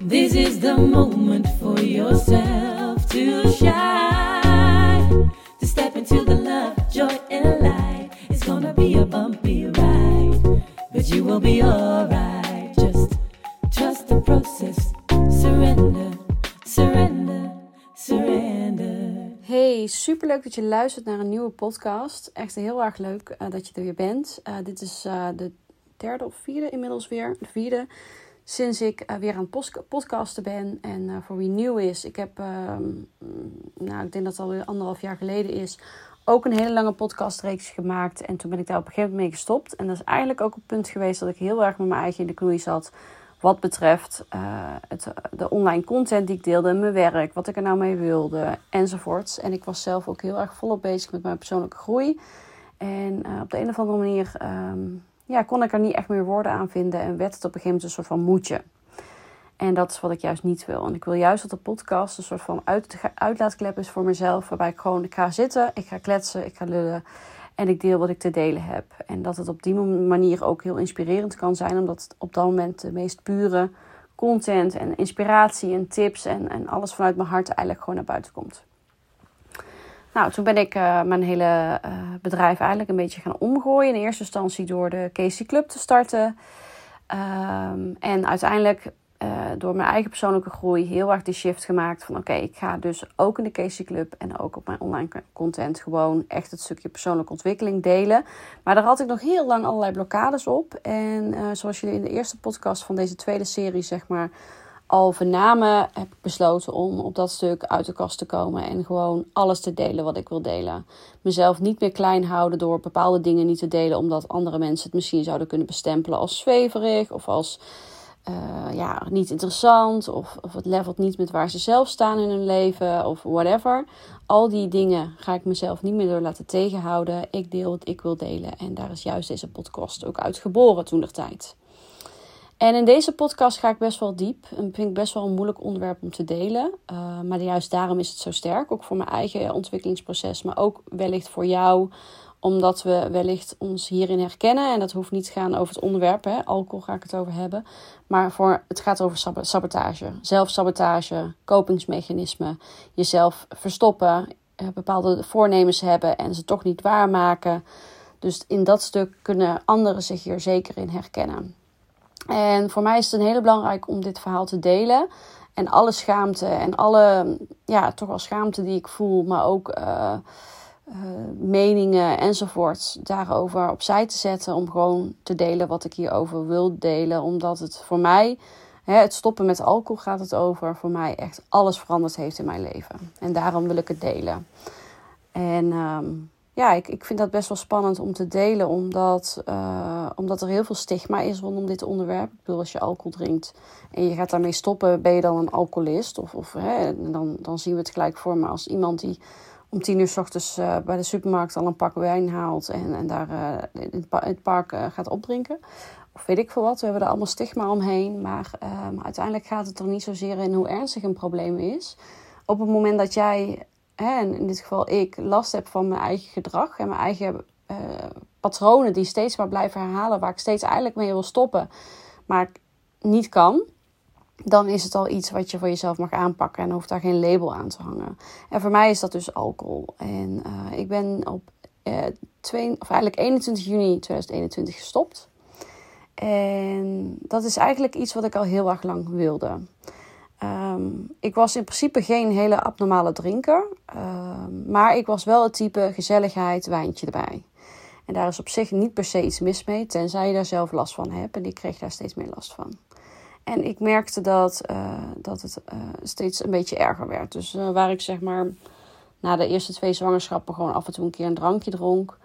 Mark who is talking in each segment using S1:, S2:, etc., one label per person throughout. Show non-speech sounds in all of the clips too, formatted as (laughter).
S1: This is the moment for yourself to shine. To step into the love, joy, and light. It's gonna be a bumpy ride, but you will be alright. Just trust the process. Surrender, surrender, surrender.
S2: Hey, superleuk dat je luistert naar een nieuwe podcast. Echt heel erg leuk eh, dat je er weer bent. Eh, dit is eh, de derde of vierde inmiddels weer. De vierde sinds ik eh, weer aan het podcasten ben. En uh, voor wie nieuw is, ik heb, ehm, nou, ik denk dat het alweer anderhalf jaar geleden is, ook een hele lange podcastreeks gemaakt. En toen ben ik daar op een gegeven moment mee gestopt. En dat is eigenlijk ook een punt geweest dat ik heel erg met mijn eigen in de knoei zat. Wat betreft uh, het, de online content die ik deelde, mijn werk, wat ik er nou mee wilde, enzovoorts. En ik was zelf ook heel erg volop bezig met mijn persoonlijke groei. En op de een of andere manier um, ja, kon ik er niet echt meer woorden aan vinden en werd het op een gegeven moment een soort van moedje. En dat is wat ik juist niet wil. En ik wil juist dat de podcast een soort van uit, uitlaatklep is voor mezelf. Waarbij ik gewoon ik ga zitten, ik ga kletsen, ik ga lullen. En ik deel wat ik te delen heb. En dat het op die manier ook heel inspirerend kan zijn. Omdat het op dat moment de meest pure content en inspiratie en tips en, en alles vanuit mijn hart eigenlijk gewoon naar buiten komt. Nou, toen ben ik uh, mijn hele uh, bedrijf eigenlijk een beetje gaan omgooien. In eerste instantie door de Casey Club te starten. Um, en uiteindelijk uh, door mijn eigen persoonlijke groei heel erg de shift gemaakt van oké, ik ga dus ook in de Casey Club en ook op mijn online content gewoon echt het stukje persoonlijke ontwikkeling delen. Maar daar had ik nog heel lang allerlei blokkades op. En zoals jullie in de eerste podcast van deze tweede serie zeg maar al vernamen heb ik besloten om op dat stuk uit de kast te komen en gewoon alles te delen wat ik wil delen. Mezelf niet meer klein houden door bepaalde dingen niet te delen, omdat andere mensen het misschien zouden kunnen bestempelen als zweverig of als uh, ja, niet interessant of, of het levelt niet met waar ze zelf staan in hun leven of whatever. Al die dingen ga ik mezelf niet meer door laten tegenhouden. Ik deel wat ik wil delen en daar is juist deze podcast ook uit geboren toen de tijd. En in deze podcast ga ik best wel diep. En vind ik best wel een moeilijk onderwerp om te delen. Uh, maar juist daarom is het zo sterk. Ook voor mijn eigen ontwikkelingsproces. Maar ook wellicht voor jou. Omdat we wellicht ons hierin herkennen. En dat hoeft niet te gaan over het onderwerp. Hè. Alcohol ga ik het over hebben. Maar voor, het gaat over sabotage. Zelfsabotage. Kopingsmechanismen. Jezelf verstoppen. Eh, bepaalde voornemens hebben. En ze toch niet waarmaken. Dus in dat stuk kunnen anderen zich hier zeker in herkennen. En voor mij is het een hele belangrijk om dit verhaal te delen. En alle schaamte en alle, ja, toch wel schaamte die ik voel, maar ook uh, uh, meningen enzovoort, daarover opzij te zetten. Om gewoon te delen wat ik hierover wil delen. Omdat het voor mij, hè, het stoppen met alcohol gaat het over, voor mij echt alles veranderd heeft in mijn leven. En daarom wil ik het delen. En um, ja, ik, ik vind dat best wel spannend om te delen, omdat, uh, omdat er heel veel stigma is rondom dit onderwerp. Ik bedoel, als je alcohol drinkt en je gaat daarmee stoppen, ben je dan een alcoholist? Of, of hè, dan, dan zien we het gelijk voor als iemand die om tien uur s ochtends uh, bij de supermarkt al een pak wijn haalt en, en daar uh, in het park gaat opdrinken. Of weet ik veel wat, we hebben er allemaal stigma omheen. Maar uiteindelijk gaat het er niet zozeer in hoe ernstig een probleem is. Op het moment dat jij en in dit geval ik, last heb van mijn eigen gedrag en mijn eigen uh, patronen die steeds maar blijven herhalen, waar ik steeds eigenlijk mee wil stoppen, maar niet kan, dan is het al iets wat je voor jezelf mag aanpakken en hoeft daar geen label aan te hangen. En voor mij is dat dus alcohol. En uh, ik ben op uh, of eigenlijk 21 juni 2021 gestopt. En dat is eigenlijk iets wat ik al heel erg lang wilde. Um, ik was in principe geen hele abnormale drinker. Um, maar ik was wel het type gezelligheid, wijntje erbij. En daar is op zich niet per se iets mis mee, tenzij je daar zelf last van hebt. En ik kreeg daar steeds meer last van. En ik merkte dat, uh, dat het uh, steeds een beetje erger werd. Dus uh, waar ik zeg maar na de eerste twee zwangerschappen gewoon af en toe een keer een drankje dronk,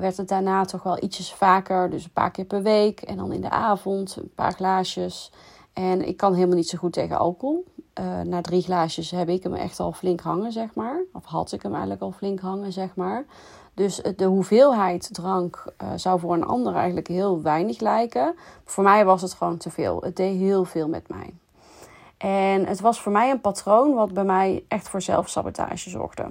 S2: werd het daarna toch wel ietsjes vaker. Dus een paar keer per week en dan in de avond een paar glaasjes. En ik kan helemaal niet zo goed tegen alcohol. Uh, na drie glaasjes heb ik hem echt al flink hangen, zeg maar. Of had ik hem eigenlijk al flink hangen, zeg maar. Dus de hoeveelheid drank uh, zou voor een ander eigenlijk heel weinig lijken. Voor mij was het gewoon te veel. Het deed heel veel met mij. En het was voor mij een patroon wat bij mij echt voor zelfsabotage zorgde.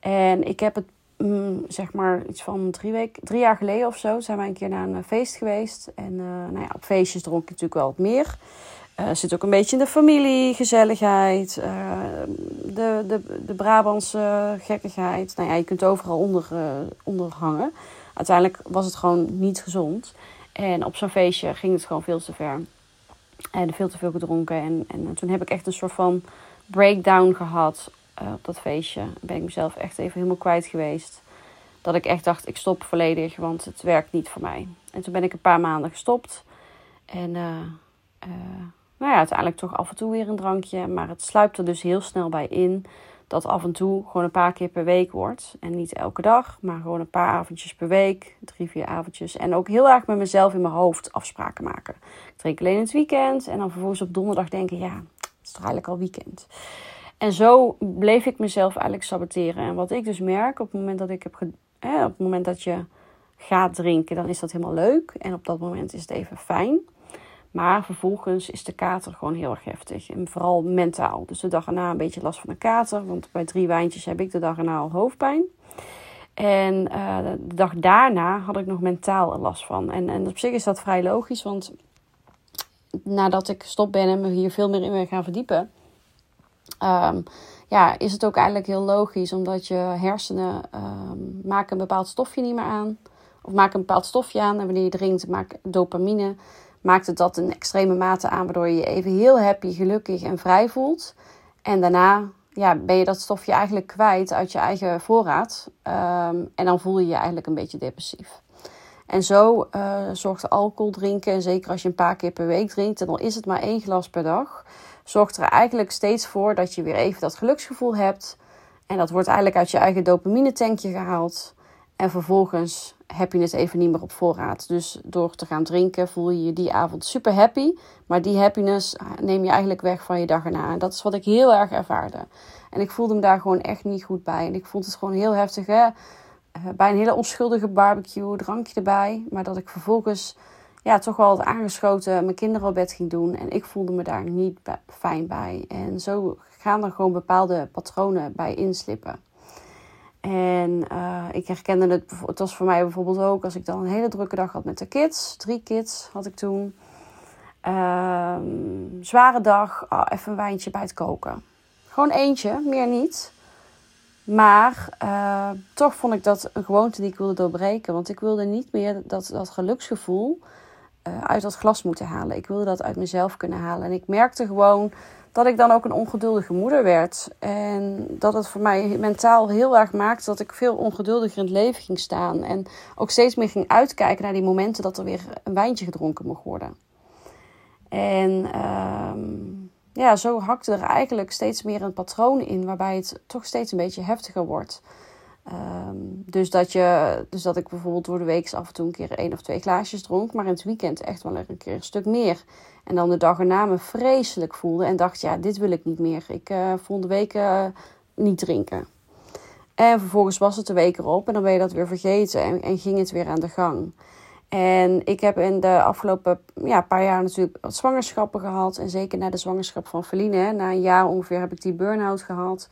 S2: En ik heb het mm, zeg maar iets van drie, week, jaar geleden of zo, zijn wij een keer naar een feest geweest. En uh, nou ja, op feestjes dronk ik natuurlijk wel wat meer. Uh, zit ook een beetje in de familie, gezelligheid, de, de, de Brabantse gekkigheid. Nou ja, je kunt overal onder, onder hangen. Uiteindelijk was het gewoon niet gezond. En op zo'n feestje ging het gewoon veel te ver. En veel te veel gedronken. En, en toen heb ik echt een soort van breakdown gehad uh, op dat feestje. Ben ik mezelf echt even helemaal kwijt geweest. Dat ik echt dacht, ik stop volledig, want het werkt niet voor mij. En toen ben ik een paar maanden gestopt. En uh, nou ja, uiteindelijk toch af en toe weer een drankje. Maar het sluipt er dus heel snel bij in dat af en toe gewoon een paar keer per week wordt. En niet elke dag, maar gewoon een paar avondjes per week. Drie, vier avondjes. En ook heel erg met mezelf in mijn hoofd afspraken maken. Ik drink alleen het weekend. En dan vervolgens op donderdag denken, ja, het is toch eigenlijk al weekend. En zo bleef ik mezelf eigenlijk saboteren. En wat ik dus merk op het moment dat ik heb op het moment dat je gaat drinken, dan is dat helemaal leuk. En op dat moment is het even fijn. Maar vervolgens is de kater gewoon heel erg heftig. En vooral mentaal. Dus de dag erna een beetje last van een kater. Want bij drie wijntjes heb ik de dag erna al hoofdpijn. En uh, de dag daarna had ik nog mentaal last van. En, en op zich is dat vrij logisch. Want nadat ik gestopt ben en me hier veel meer in ben gaan verdiepen. Um, ja, is het ook eigenlijk heel logisch. Omdat je hersenen um, maken een bepaald stofje niet meer aan. Of maken een bepaald stofje aan. En wanneer je drinkt, maakt dopamine maakt het dat in extreme mate aan, waardoor je je even heel happy, gelukkig en vrij voelt. En daarna ja, ben je dat stofje eigenlijk kwijt uit je eigen voorraad. Um, en dan voel je je eigenlijk een beetje depressief. En zo uh, zorgt alcohol drinken, en zeker als je een paar keer per week drinkt, en dan is het maar één glas per dag, zorgt er eigenlijk steeds voor dat je weer even dat geluksgevoel hebt. En dat wordt eigenlijk uit je eigen dopamine tankje gehaald. En vervolgens heb je het even niet meer op voorraad. Dus door te gaan drinken voel je je die avond super happy. Maar die happiness neem je eigenlijk weg van je dag erna. En dat is wat ik heel erg ervaarde. En ik voelde me daar gewoon echt niet goed bij. En ik vond het gewoon heel heftig. Hè? Eh, bij een hele onschuldige barbecue, drankje erbij. Maar dat ik vervolgens ja, toch wel aangeschoten mijn kinderen op bed ging doen. En ik voelde me daar niet fijn bij. En zo gaan er gewoon bepaalde patronen bij inslippen. En uh, ik herkende het, het was voor mij bijvoorbeeld ook als ik dan een hele drukke dag had met de kids. Drie kids had ik toen. Uh, zware dag, oh, even een wijntje bij het koken. Gewoon eentje, meer niet. Maar uh, toch vond ik dat een gewoonte die ik wilde doorbreken. Want ik wilde niet meer dat, dat geluksgevoel uit dat glas moeten halen. Ik wilde dat uit mezelf kunnen halen. En ik merkte gewoon dat ik dan ook een ongeduldige moeder werd. En dat het voor mij mentaal heel erg maakte dat ik veel ongeduldiger in het leven ging staan. En ook steeds meer ging uitkijken naar die momenten dat er weer een wijntje gedronken mocht worden. En um, ja, zo hakte er eigenlijk steeds meer een patroon in waarbij het toch steeds een beetje heftiger wordt. Um, dus, dat je, dus dat ik bijvoorbeeld door de week af en toe een keer één of twee glaasjes dronk, maar in het weekend echt wel een keer een stuk meer. En dan de dag erna me vreselijk voelde en dacht, ja, dit wil ik niet meer. Ik uh, de week uh, niet drinken. En vervolgens was het de week erop en dan ben je dat weer vergeten en, en ging het weer aan de gang. En ik heb in de afgelopen ja, paar jaar natuurlijk wat zwangerschappen gehad. En zeker na de zwangerschap van Feline, na een jaar ongeveer heb ik die burn-out gehad.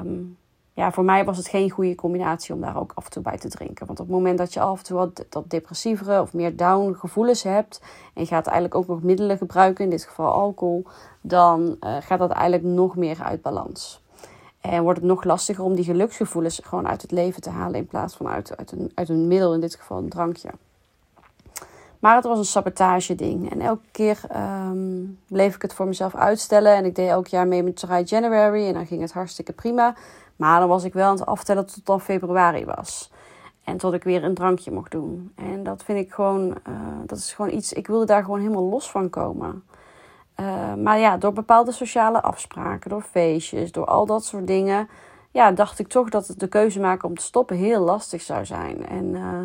S2: Um, ja, voor mij was het geen goede combinatie om daar ook af en toe bij te drinken. Want op het moment dat je af en toe wat dat depressievere of meer down gevoelens hebt. en je gaat eigenlijk ook nog middelen gebruiken, in dit geval alcohol. dan uh, gaat dat eigenlijk nog meer uit balans. En wordt het nog lastiger om die geluksgevoelens gewoon uit het leven te halen. in plaats van uit, uit, een, uit een middel, in dit geval een drankje. Maar het was een sabotage ding. En elke keer um, bleef ik het voor mezelf uitstellen. En ik deed elk jaar mee met Try January. En dan ging het hartstikke prima. Maar dan was ik wel aan het aftellen tot dan februari was. En tot ik weer een drankje mocht doen. En dat vind ik gewoon, uh, dat is gewoon iets, ik wilde daar gewoon helemaal los van komen. Uh, maar ja, door bepaalde sociale afspraken, door feestjes, door al dat soort dingen. Ja, dacht ik toch dat het de keuze maken om te stoppen heel lastig zou zijn. En uh,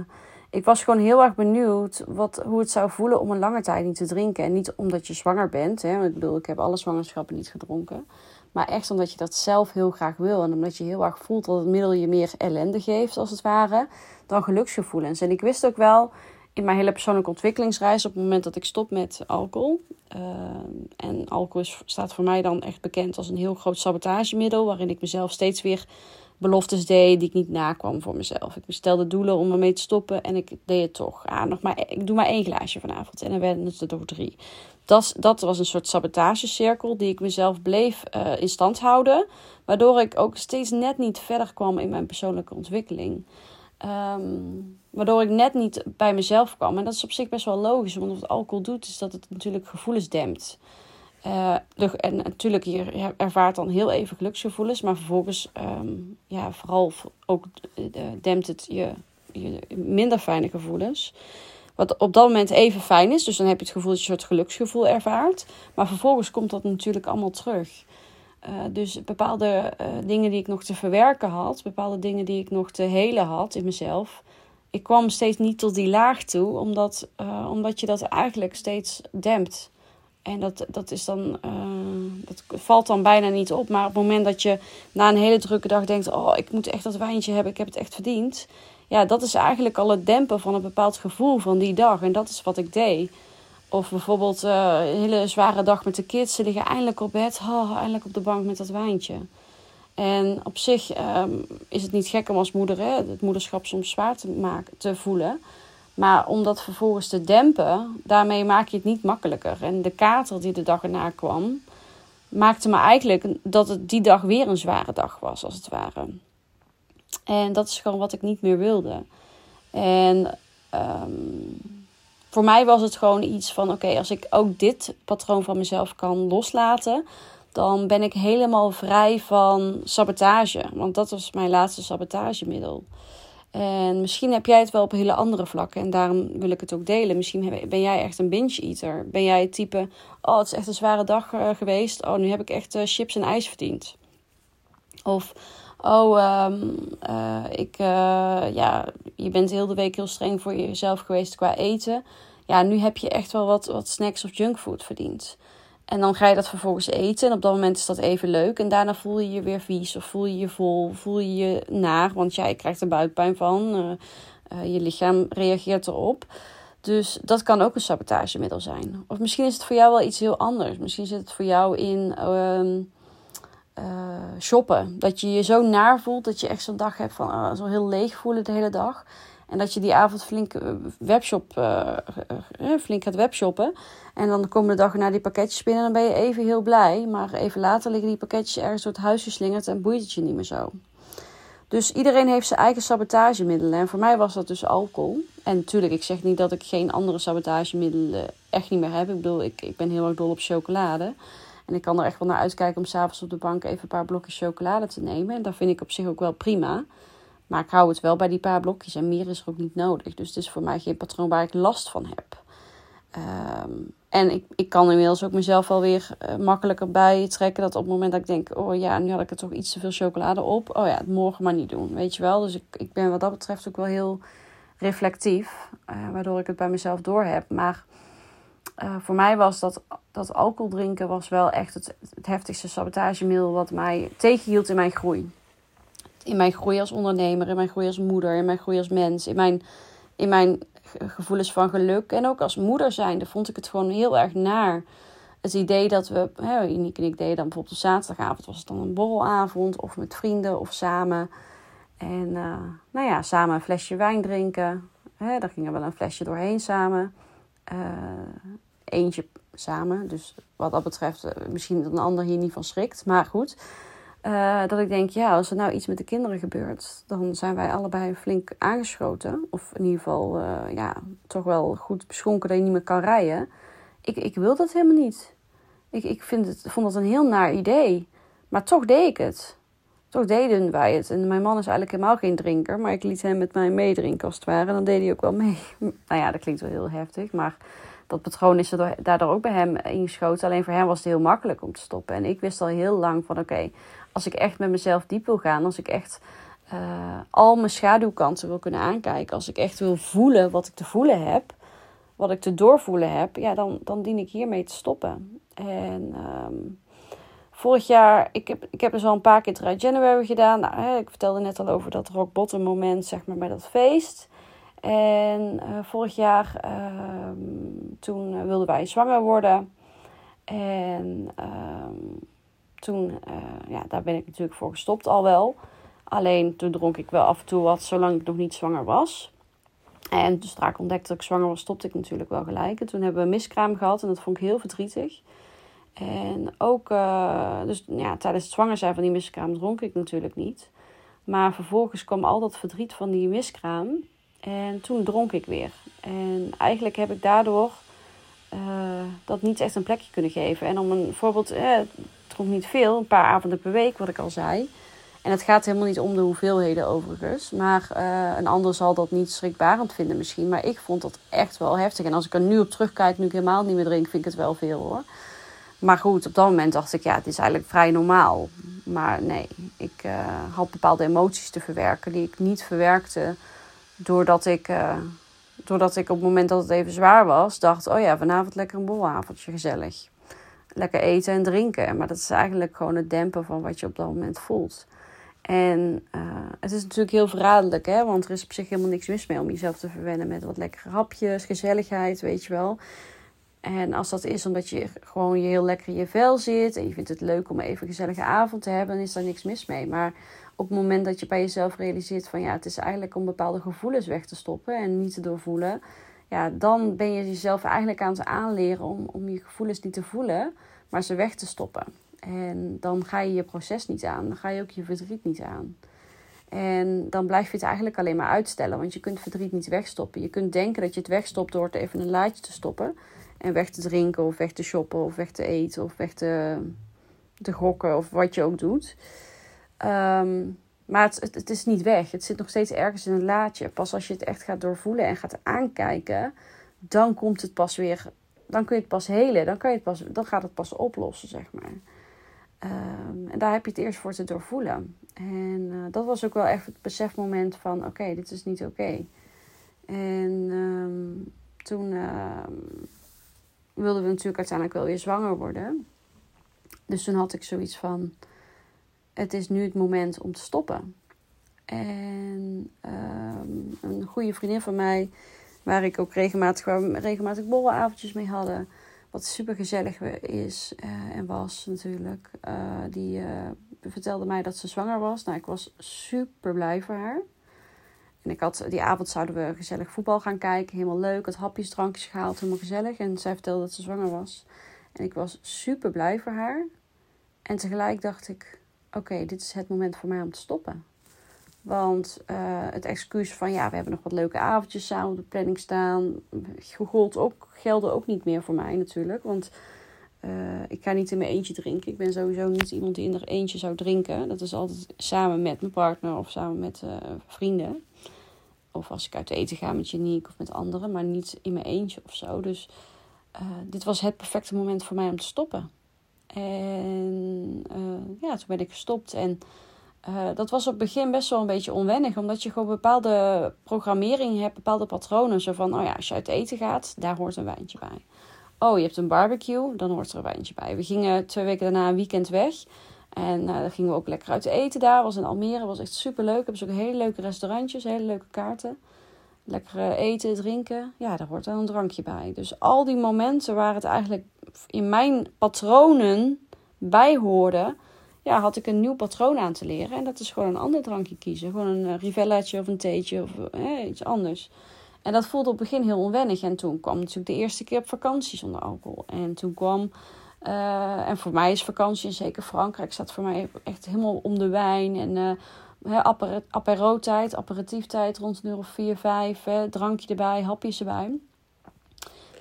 S2: ik was gewoon heel erg benieuwd wat, hoe het zou voelen om een lange tijd niet te drinken. En niet omdat je zwanger bent. Hè, ik bedoel, ik heb alle zwangerschappen niet gedronken. Maar echt omdat je dat zelf heel graag wil. En omdat je heel erg voelt dat het middel je meer ellende geeft, als het ware, dan geluksgevoelens. En ik wist ook wel in mijn hele persoonlijke ontwikkelingsreis, op het moment dat ik stop met alcohol. Uh, en alcohol staat voor mij dan echt bekend als een heel groot sabotagemiddel, waarin ik mezelf steeds weer beloftes deed die ik niet nakwam voor mezelf. Ik stelde doelen om ermee te stoppen en ik deed het toch. Ah, nog maar, ik doe maar één glaasje vanavond en dan werden het er toch drie. Dat, dat was een soort sabotagecirkel die ik mezelf bleef uh, in stand houden. Waardoor ik ook steeds net niet verder kwam in mijn persoonlijke ontwikkeling. Um, waardoor ik net niet bij mezelf kwam. En dat is op zich best wel logisch, want wat alcohol doet, is dat het natuurlijk gevoelens dempt. Uh, en natuurlijk, je ervaart dan heel even geluksgevoelens, maar vervolgens, um, ja, vooral ook uh, dempt het je, je minder fijne gevoelens. Wat op dat moment even fijn is, dus dan heb je het gevoel dat je een soort geluksgevoel ervaart. Maar vervolgens komt dat natuurlijk allemaal terug. Uh, dus bepaalde dingen die ik nog te verwerken had, bepaalde dingen die ik nog te helen had in mezelf, ik kwam steeds niet tot die laag toe, omdat, omdat je dat eigenlijk steeds dempt. En dat, dat, is dan, uh, dat valt dan bijna niet op. Maar op het moment dat je na een hele drukke dag denkt: Oh, ik moet echt dat wijntje hebben, ik heb het echt verdiend. Ja, dat is eigenlijk al het dempen van een bepaald gevoel van die dag. En dat is wat ik deed. Of bijvoorbeeld uh, een hele zware dag met de kids. Ze liggen eindelijk op bed, eindelijk op de bank met dat wijntje. En op zich um, is het niet gek om als moeder hè, het moederschap soms zwaar te, maken, te voelen. Maar om dat vervolgens te dempen, daarmee maak je het niet makkelijker. En de kater die de dag erna kwam, maakte me eigenlijk dat het die dag weer een zware dag was, als het ware. En dat is gewoon wat ik niet meer wilde. En um, voor mij was het gewoon iets van: oké, als ik ook dit patroon van mezelf kan loslaten, dan ben ik helemaal vrij van sabotage. Want dat was mijn laatste sabotagemiddel. En misschien heb jij het wel op hele andere vlakken en daarom wil ik het ook delen. Misschien ben jij echt een binge-eater. Ben jij het type, oh het is echt een zware dag uh, geweest. Oh nu heb ik echt uh, chips en ijs verdiend. Of, oh um, uh, ik, ja, je bent heel de week heel streng voor jezelf geweest qua eten. Ja, nu heb je echt wel wat, wat snacks of junkfood verdiend. En dan ga je dat vervolgens eten. En op dat moment is dat even leuk. En daarna voel je je weer vies. Of voel je je vol. Voel je je naar. Want jij krijgt er buikpijn van. Uh, uh, je lichaam reageert erop. Dus dat kan ook een sabotagemiddel zijn. Of misschien is het voor jou wel iets heel anders. Misschien zit het voor jou in uh, shoppen. Dat je je zo naar voelt. Dat je echt zo'n dag hebt van zo heel leeg voelen de hele dag. En dat je die avond flink, eh, webshop, uh, flink gaat webshoppen. En dan de komende dag naar die pakketjes binnen. Dan ben je even heel blij. Maar even later liggen die pakketjes ergens door het huis geslingerd. En boeit het je niet meer zo. Dus iedereen heeft zijn eigen sabotagemiddelen. En voor mij was dat dus alcohol. En natuurlijk, ik zeg niet dat ik geen andere sabotagemiddelen echt niet meer heb. Ik bedoel, ik, ik ben heel erg dol op chocolade. En ik kan er echt wel naar uitkijken om s'avonds op de bank even een paar blokjes chocolade te nemen. En dat vind ik op zich ook wel prima. Maar ik hou het wel bij die paar blokjes en meer is er ook niet nodig. Dus het is voor mij geen patroon waar ik last van heb. Um, en ik, ik kan inmiddels ook mezelf wel weer uh, makkelijker bij trekken. Dat op het moment dat ik denk, oh ja, nu had ik er toch iets te veel chocolade op. Oh ja, het morgen maar niet doen, weet je wel. Dus ik, ik ben wat dat betreft ook wel heel reflectief. Uh, waardoor ik het bij mezelf door heb. Maar uh, voor mij was dat, dat alcohol drinken was wel echt het, het heftigste sabotagemiddel wat mij tegenhield in mijn groei in mijn groei als ondernemer, in mijn groei als moeder, in mijn groei als mens, in mijn, in mijn gevoelens van geluk. En ook als moeder zijnde vond ik het gewoon heel erg naar. Het idee dat we, Unique en ik deden dan bijvoorbeeld op zaterdagavond, was het dan een borrelavond of met vrienden of samen. En uh, nou ja, samen een flesje wijn drinken. Hè, daar gingen we wel een flesje doorheen samen. Uh, eentje samen. Dus wat dat betreft, uh, misschien dat een ander hier niet van schrikt. Maar goed. Uh, dat ik denk, ja, als er nou iets met de kinderen gebeurt, dan zijn wij allebei flink aangeschoten. Of in ieder geval, uh, ja, toch wel goed beschonken dat je niet meer kan rijden. Ik, ik wil dat helemaal niet. Ik, ik vind het, vond dat een heel naar idee. Maar toch deed ik het. Toch deden wij het. En mijn man is eigenlijk helemaal geen drinker, maar ik liet hem met mij meedrinken als het ware. En dan deed hij ook wel mee. (laughs) Nou ja, dat klinkt wel heel heftig, maar dat patroon is er daardoor ook bij hem ingeschoten. Alleen voor hem was het heel makkelijk om te stoppen. En ik wist al heel lang van oké, als ik echt met mezelf diep wil gaan, als ik echt uh, al mijn schaduwkanten wil kunnen aankijken, als ik echt wil voelen wat ik te voelen heb, wat ik te doorvoelen heb, ja, dan, dan dien ik hiermee te stoppen. En um, vorig jaar, ik heb, ik heb dus al een paar keer Dry January gedaan. Nou, hè, ik vertelde net al over dat rock bottom moment, zeg maar, bij dat feest. En uh, vorig jaar, uh, toen wilden wij zwanger worden. En um, toen, uh, ja, daar ben ik natuurlijk voor gestopt al wel. Alleen toen dronk ik wel af en toe wat, zolang ik nog niet zwanger was. En toen strak ontdekte dat ik zwanger was, stopte ik natuurlijk wel gelijk. En toen hebben we een miskraam gehad en dat vond ik heel verdrietig. En ook, uh, dus ja, tijdens het zwanger zijn van die miskraam dronk ik natuurlijk niet. Maar vervolgens kwam al dat verdriet van die miskraam. En toen dronk ik weer. En eigenlijk heb ik daardoor uh, dat niet echt een plekje kunnen geven. En om een voorbeeld, eh, niet veel, een paar avonden per week, wat ik al zei. En het gaat helemaal niet om de hoeveelheden overigens. Maar uh, een ander zal dat niet schrikbarend vinden misschien. Maar ik vond dat echt wel heftig. En als ik er nu op terugkijk, nu ik helemaal niet meer drink, vind ik het wel veel hoor. Maar goed, op dat moment dacht ik, ja, het is eigenlijk vrij normaal. Maar nee, ik uh, had bepaalde emoties te verwerken die ik niet verwerkte. Doordat ik, uh, doordat ik op het moment dat het even zwaar was, dacht, oh ja, vanavond lekker een bolavondje, gezellig. Lekker eten en drinken. Maar dat is eigenlijk gewoon het dempen van wat je op dat moment voelt. En uh, het is natuurlijk heel verraderlijk, hè? want er is op zich helemaal niks mis mee om jezelf te verwennen met wat lekkere hapjes, gezelligheid, weet je wel. En als dat is omdat je gewoon je heel lekker in je vel zit en je vindt het leuk om even een gezellige avond te hebben, dan is daar niks mis mee. Maar op het moment dat je bij jezelf realiseert van ja, het is eigenlijk om bepaalde gevoelens weg te stoppen en niet te doorvoelen, ja, dan ben je jezelf eigenlijk aan het aanleren om, om je gevoelens niet te voelen, maar ze weg te stoppen. En dan ga je je proces niet aan. Dan ga je ook je verdriet niet aan. En dan blijf je het eigenlijk alleen maar uitstellen. Want je kunt verdriet niet wegstoppen. Je kunt denken dat je het wegstopt door het even een laadje te stoppen. En weg te drinken of weg te shoppen of weg te eten of weg te, te gokken of wat je ook doet. Um, maar het, het, is niet weg. Het zit nog steeds ergens in een laadje. Pas als je het echt gaat doorvoelen en gaat aankijken, dan komt het pas weer. Dan kun je het pas helen. Dan, kan je het pas, dan gaat het pas oplossen, zeg maar. Um, en daar heb je het eerst voor te doorvoelen. En uh, dat was ook wel echt het besefmoment van: oké, dit is niet oké. En um, toen uh, wilden we natuurlijk uiteindelijk wel weer zwanger worden. Dus toen had ik zoiets van: het is nu het moment om te stoppen. En um, een goede vriendin van mij, waar ik ook regelmatig, regelmatig borrelavondjes mee hadden wat super gezellig is uh, en was natuurlijk. Uh, die uh, vertelde mij dat ze zwanger was. Nou, ik was super blij voor haar. En ik had, die avond zouden we gezellig voetbal gaan kijken. Helemaal leuk. Had hapjes, drankjes gehaald. Helemaal gezellig. En zij vertelde dat ze zwanger was. En ik was super blij voor haar. En tegelijk dacht ik: oké, dit is het moment voor mij om te stoppen. Want uh, het excuus van ja, we hebben nog wat leuke avondjes samen op de planning staan. Gold ook, gelde ook niet meer voor mij natuurlijk. Want uh, ik ga niet in mijn eentje drinken. Ik ben sowieso niet iemand die in er eentje zou drinken. Dat is altijd samen met mijn partner of samen met uh, vrienden. Of als ik uit eten ga met Janiek of met anderen. Maar niet in mijn eentje of zo. Dus dit was het perfecte moment voor mij om te stoppen. En ja, toen ben ik gestopt en... Uh, dat was op het begin best wel een beetje onwennig, omdat je gewoon bepaalde programmering hebt, bepaalde patronen. Zo van, oh ja, als je uit eten gaat, daar hoort een wijntje bij. Oh, je hebt een barbecue, dan hoort er een wijntje bij. We gingen twee weken daarna een weekend weg. En uh, dan gingen we ook lekker uit eten daar. Was in Almere, was echt super leuk. Hebben ze ook hele leuke restaurantjes, hele leuke kaarten. Lekker eten, drinken. Ja, daar hoort dan een drankje bij. Dus al die momenten waar het eigenlijk in mijn patronen bij hoorde ja, had ik een nieuw patroon aan te leren. En dat is gewoon een ander drankje kiezen. Gewoon een uh, rivellaatje of een theetje of eh, iets anders. En dat voelde op het begin heel onwennig. En toen kwam natuurlijk de eerste keer op vakantie zonder alcohol. En toen kwam... En voor mij is vakantie, en zeker Frankrijk, staat voor mij echt helemaal om de wijn. En apero-tijd, aperitieftijd rond een uur of 4, 5. drankje erbij, hapjes erbij.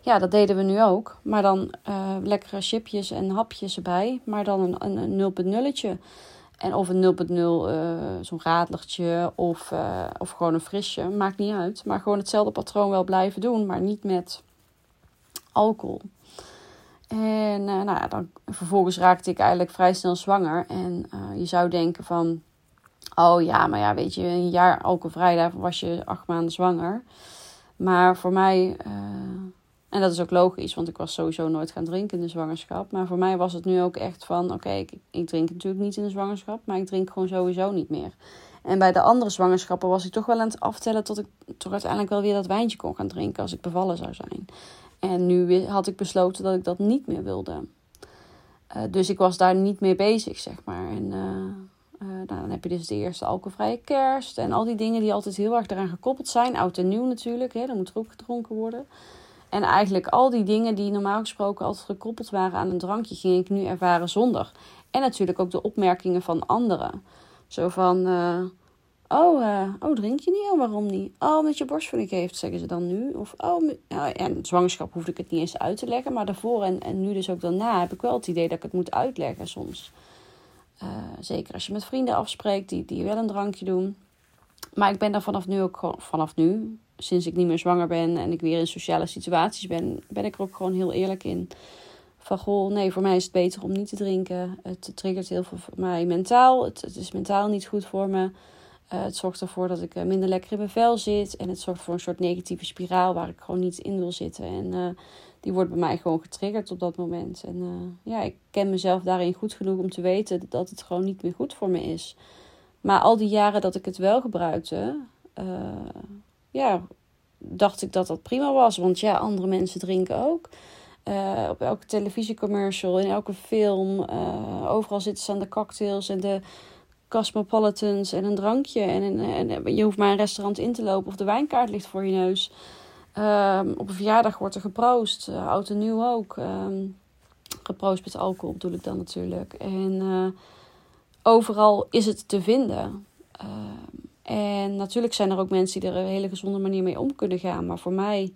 S2: Ja, dat deden we nu ook. Maar dan uh, lekkere chipjes en hapjes erbij. Maar dan een, een, een 0.0'tje. En of een 0.0, uh, eh, zo'n radlertje of, uh, of gewoon een frisje. Maakt niet uit. Maar gewoon hetzelfde patroon wel blijven doen. Maar niet met alcohol. En nou ja, dan, vervolgens raakte ik eigenlijk vrij snel zwanger. En je zou denken van... Oh ja, maar ja, weet je, een jaar alcoholvrij, daarvoor was je acht maanden zwanger. Maar voor mij en dat is ook logisch, want ik was sowieso nooit gaan drinken in de zwangerschap. Maar voor mij was het nu ook echt van: oké, ik, ik, drink natuurlijk niet in de zwangerschap, maar ik drink gewoon sowieso niet meer. En bij de andere zwangerschappen was ik toch wel aan het aftellen tot ik toch uiteindelijk wel weer dat wijntje kon gaan drinken als ik bevallen zou zijn. En nu had ik besloten dat ik dat niet meer wilde. Uh, dus ik was daar niet mee bezig, zeg maar. En uh, Uh, nou, dan heb je dus de eerste alcoholvrije kerst. En al die dingen die altijd heel erg eraan gekoppeld zijn. Oud en nieuw natuurlijk, hè, dan moet er ook gedronken worden. En eigenlijk al die dingen die normaal gesproken altijd gekoppeld waren aan een drankje, ging ik nu ervaren zonder. En natuurlijk ook de opmerkingen van anderen. Zo van, uh, oh, uh, oh, drink je niet? Oh, waarom niet? Oh, omdat je borstvoeding heeft, zeggen ze dan nu. Of, oh, en zwangerschap hoefde ik het niet eens uit te leggen. Maar daarvoor en, en nu dus ook daarna heb ik wel het idee dat ik het moet uitleggen soms. Uh, zeker als je met vrienden afspreekt die, die wel een drankje doen. Maar ik ben daar vanaf nu ook gewoon, vanaf nu, sinds ik niet meer zwanger ben en ik weer in sociale situaties ben, ben ik er ook gewoon heel eerlijk in. Van goh, nee, voor mij is het beter om niet te drinken. Het triggert heel veel voor mij mentaal. Het, is mentaal niet goed voor me. Uh, het zorgt ervoor dat ik uh, minder lekker in mijn vel zit. En het zorgt voor een soort negatieve spiraal waar ik gewoon niet in wil zitten. En die wordt bij mij gewoon getriggerd op dat moment. En ja, ik ken mezelf daarin goed genoeg om te weten dat het gewoon niet meer goed voor me is. Maar al die jaren dat ik het wel gebruikte, ja, dacht ik dat dat prima was. Want ja, andere mensen drinken ook. Uh, op elke televisiecommercial, in elke film. Overal zitten ze aan de cocktails en de cosmopolitans en een drankje. En, en, je hoeft maar een restaurant in te lopen of de wijnkaart ligt voor je neus. Um, op een verjaardag wordt er geproost. Uh, oud en nieuw ook. Um, geproost met alcohol bedoel ik dan natuurlijk. En overal is het te vinden. Ehm, en natuurlijk zijn er ook mensen die er een hele gezonde manier mee om kunnen gaan. Maar voor mij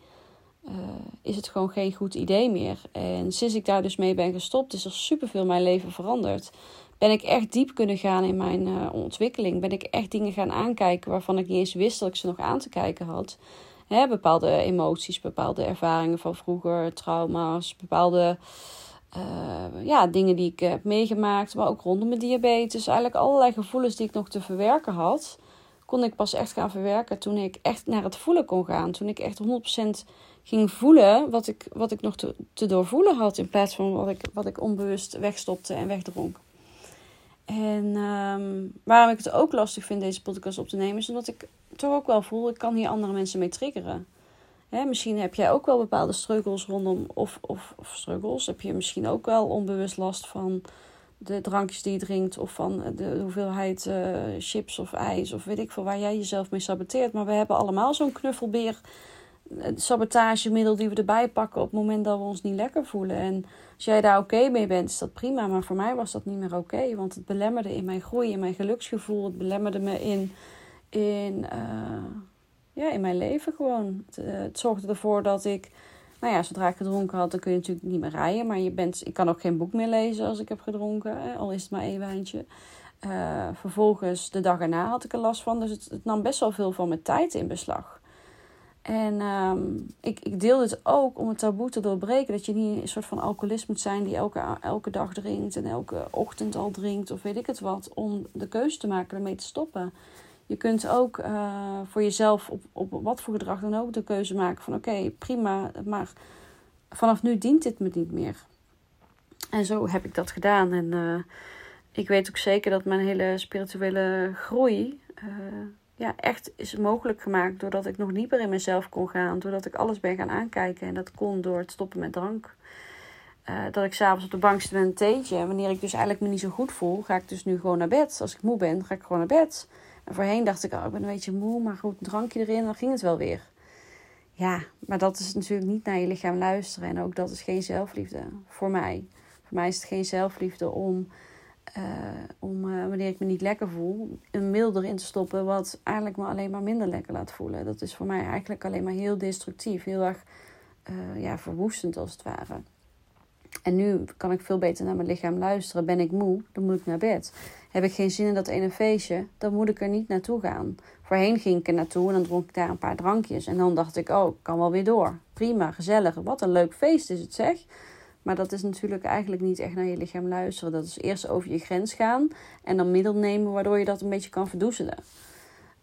S2: uh, is het gewoon geen goed idee meer. En sinds ik daar dus mee ben gestopt, is er superveel mijn leven veranderd. Ben ik echt diep kunnen gaan in mijn ontwikkeling. Ben ik echt dingen gaan aankijken waarvan ik niet eens wist dat ik ze nog aan te kijken had. Bepaalde emoties, bepaalde ervaringen van vroeger, trauma's, bepaalde uh, ja, dingen die ik heb meegemaakt. Maar ook rondom mijn diabetes. Eigenlijk allerlei gevoelens die ik nog te verwerken had kon ik pas echt gaan verwerken toen ik echt naar het voelen kon gaan. Toen ik echt 100% ging voelen wat ik, wat ik nog te, doorvoelen had. In plaats van wat ik, wat ik onbewust wegstopte en wegdronk. En um, waarom ik het ook lastig vind deze podcast op te nemen, is omdat ik toch ook wel voel, ik kan hier andere mensen mee triggeren. Hè, misschien heb jij ook wel bepaalde struggles rondom, of, of, of struggles, heb je misschien ook wel onbewust last van de drankjes die je drinkt of van de hoeveelheid uh, chips of ijs of weet ik veel waar jij jezelf mee saboteert. Maar we hebben allemaal zo'n knuffelbeer eh, sabotagemiddel die we erbij pakken op het moment dat we ons niet lekker voelen. En als jij daar oké mee bent, is dat prima. Maar voor mij was dat niet meer oké, want het belemmerde in mijn groei, in mijn geluksgevoel. Het belemmerde me in, in, uh, ja, in mijn leven gewoon. Het, het zorgde ervoor dat ik nou ja, zodra ik gedronken had, dan kun je natuurlijk niet meer rijden. Maar je bent, ik kan ook geen boek meer lezen als ik heb gedronken, hè, al is het maar één wijntje. Uh, vervolgens, de dag erna had ik er last van. Dus het, nam best wel veel van mijn tijd in beslag. En um, ik, ik deel dit ook om het taboe te doorbreken. Dat je niet een soort van alcoholist moet zijn die elke, elke dag drinkt en elke ochtend al drinkt of weet ik het wat. Om de keuze te maken ermee te stoppen. Je kunt ook uh, voor jezelf op, op wat voor gedrag dan ook de keuze maken van oké, prima, maar vanaf nu dient dit me niet meer. En zo heb ik dat gedaan. En uh, ik weet ook zeker dat mijn hele spirituele groei uh, ja, echt is mogelijk gemaakt doordat ik nog dieper in mezelf kon gaan. Doordat ik alles ben gaan aankijken. En dat kon door het stoppen met drank. Dat ik s'avonds op de bank zit met een theetje. En wanneer ik dus eigenlijk me niet zo goed voel, ga ik dus nu gewoon naar bed. Als ik moe ben, ga ik gewoon naar bed. En voorheen dacht ik, oh, ik ben een beetje moe, maar goed, een drankje erin, dan ging het wel weer. Ja, maar dat is natuurlijk niet naar je lichaam luisteren. En ook dat is geen zelfliefde voor mij. Voor mij is het geen zelfliefde om, uh, om uh, wanneer ik me niet lekker voel, een middel erin te stoppen wat eigenlijk me alleen maar minder lekker laat voelen. Dat is voor mij eigenlijk alleen maar heel destructief, heel erg uh, ja, verwoestend als het ware. En nu kan ik veel beter naar mijn lichaam luisteren. Ben ik moe, dan moet ik naar bed. Heb ik geen zin in dat ene feestje, dan moet ik er niet naartoe gaan. Voorheen ging ik er naartoe en dan dronk ik daar een paar drankjes. En dan dacht ik, oh, ik kan wel weer door. Prima, gezellig. Wat een leuk feest is het, zeg. Maar dat is natuurlijk eigenlijk niet echt naar je lichaam luisteren. Dat is eerst over je grens gaan en dan middel nemen waardoor je dat een beetje kan verdoezelen.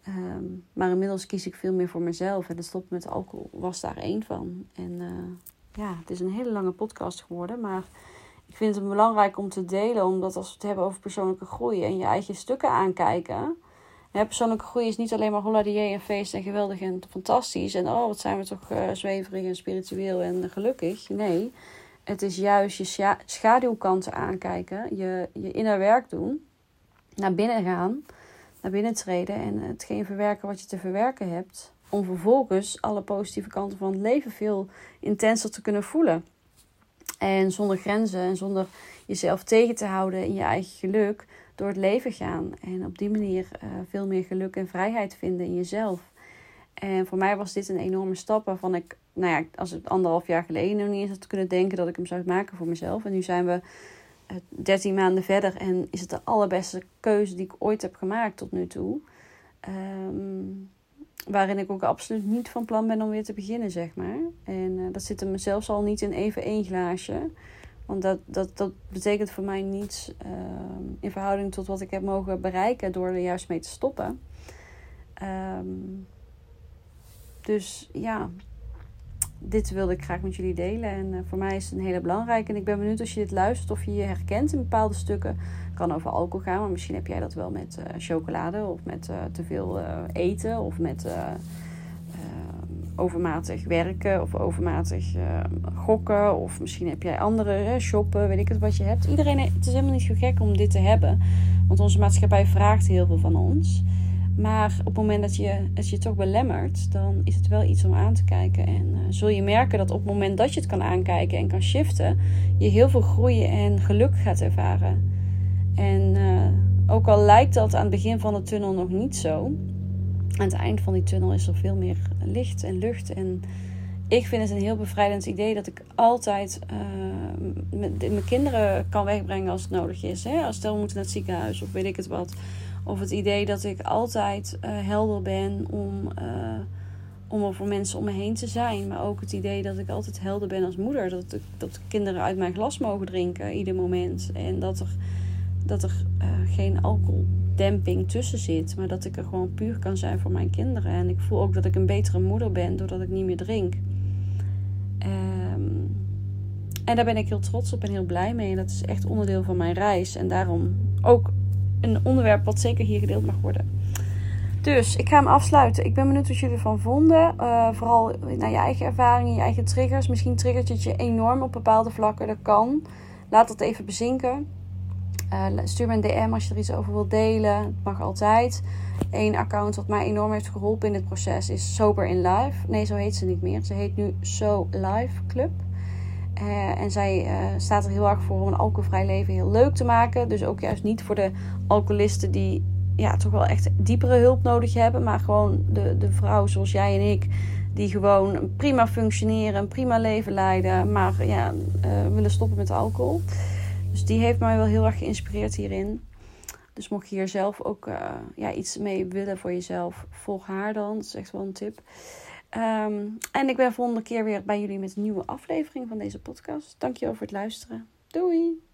S2: Um, maar inmiddels kies ik veel meer voor mezelf. En de stop met alcohol was daar één van. En uh, ja, het is een hele lange podcast geworden. Maar ik vind het belangrijk om te delen. Omdat als we het hebben over persoonlijke groei en je eigen stukken aankijken. Persoonlijke groei is niet alleen maar holladier en feest en geweldig en fantastisch. En oh, wat zijn we toch uh, zweverig en spiritueel en gelukkig. Nee, het is juist je schaduwkanten aankijken. Je, je inner werk doen. naar binnen gaan, naar binnen treden en hetgeen verwerken wat je te verwerken hebt. Om vervolgens alle positieve kanten van het leven veel intenser te kunnen voelen. En zonder grenzen en zonder jezelf tegen te houden in je eigen geluk door het leven gaan. En op die manier uh, veel meer geluk en vrijheid vinden in jezelf. En voor mij was dit een enorme stap waarvan ik, nou ja, als het anderhalf jaar geleden nog niet eens had kunnen denken dat ik hem zou maken voor mezelf. En nu zijn we uh, eh, 13 maanden verder en is het de allerbeste keuze die ik ooit heb gemaakt tot nu toe. Um, waarin ik ook absoluut niet van plan ben om weer te beginnen, zeg maar. En uh, dat zit er zelfs al niet in even één glaasje. Want dat, dat, dat betekent voor mij niets uh, in verhouding tot wat ik heb mogen bereiken door er juist mee te stoppen. Um, dus ja, dit wilde ik graag met jullie delen. En uh, voor mij is het een hele belangrijke. En ik ben benieuwd als je dit luistert of je je herkent in bepaalde stukken. Het kan over alcohol gaan, maar misschien heb jij dat wel met uh, chocolade of met te veel eten of met overmatig werken of overmatig gokken. Of misschien heb jij andere shoppen, weet ik het wat je hebt. Iedereen, het is helemaal niet zo gek om dit te hebben. Want onze maatschappij vraagt heel veel van ons. Maar op het moment dat je het je toch belemmert, dan is het wel iets om aan te kijken. En uh, zul je merken dat op het moment dat je het kan aankijken en kan shiften, je heel veel groei en geluk gaat ervaren. En uh, ook al lijkt dat aan het begin van de tunnel nog niet zo, aan het eind van die tunnel is er veel meer licht en lucht. En ik vind het een heel bevrijdend idee dat ik altijd uh, mijn kinderen kan wegbrengen als het nodig is. Hè? Als stel we moeten naar het ziekenhuis of weet ik het wat of het idee dat ik altijd uh, helder ben om, uh, om voor mensen om me heen te zijn. Maar ook het idee dat ik altijd helder ben als moeder. Dat, dat kinderen uit mijn glas mogen drinken ieder moment. En dat er, dat er geen alcoholdemping tussen zit. Maar dat ik er gewoon puur kan zijn voor mijn kinderen. En ik voel ook dat ik een betere moeder ben doordat ik niet meer drink. Um, en daar ben ik heel trots op en heel blij mee. En dat is echt onderdeel van mijn reis. En daarom ook een onderwerp wat zeker hier gedeeld mag worden. Dus ik ga hem afsluiten. Ik ben benieuwd wat jullie ervan vonden. Uh, vooral naar je eigen ervaringen, je eigen triggers. Misschien triggert het je enorm op bepaalde vlakken. Dat kan. Laat dat even bezinken. Uh, stuur me een DM als je er iets over wilt delen. Het mag altijd. Eén account wat mij enorm heeft geholpen in dit proces is Sober in Life. Nee, zo heet ze niet meer. Ze heet nu So Life Club. Uh, en zij uh, staat er heel erg voor om een alcoholvrij leven heel leuk te maken. Dus ook juist niet voor de alcoholisten die ja, toch wel echt diepere hulp nodig hebben. Maar gewoon de, de vrouw zoals jij en ik. Die gewoon prima functioneren, een prima leven leiden. Maar ja, willen stoppen met alcohol. Dus die heeft mij wel heel erg geïnspireerd hierin. Dus mocht je hier zelf ook ja, iets mee willen voor jezelf, volg haar dan. Dat is echt wel een tip. Um, en ik ben volgende keer weer bij jullie met een nieuwe aflevering van deze podcast. Dankjewel voor het luisteren. Doei!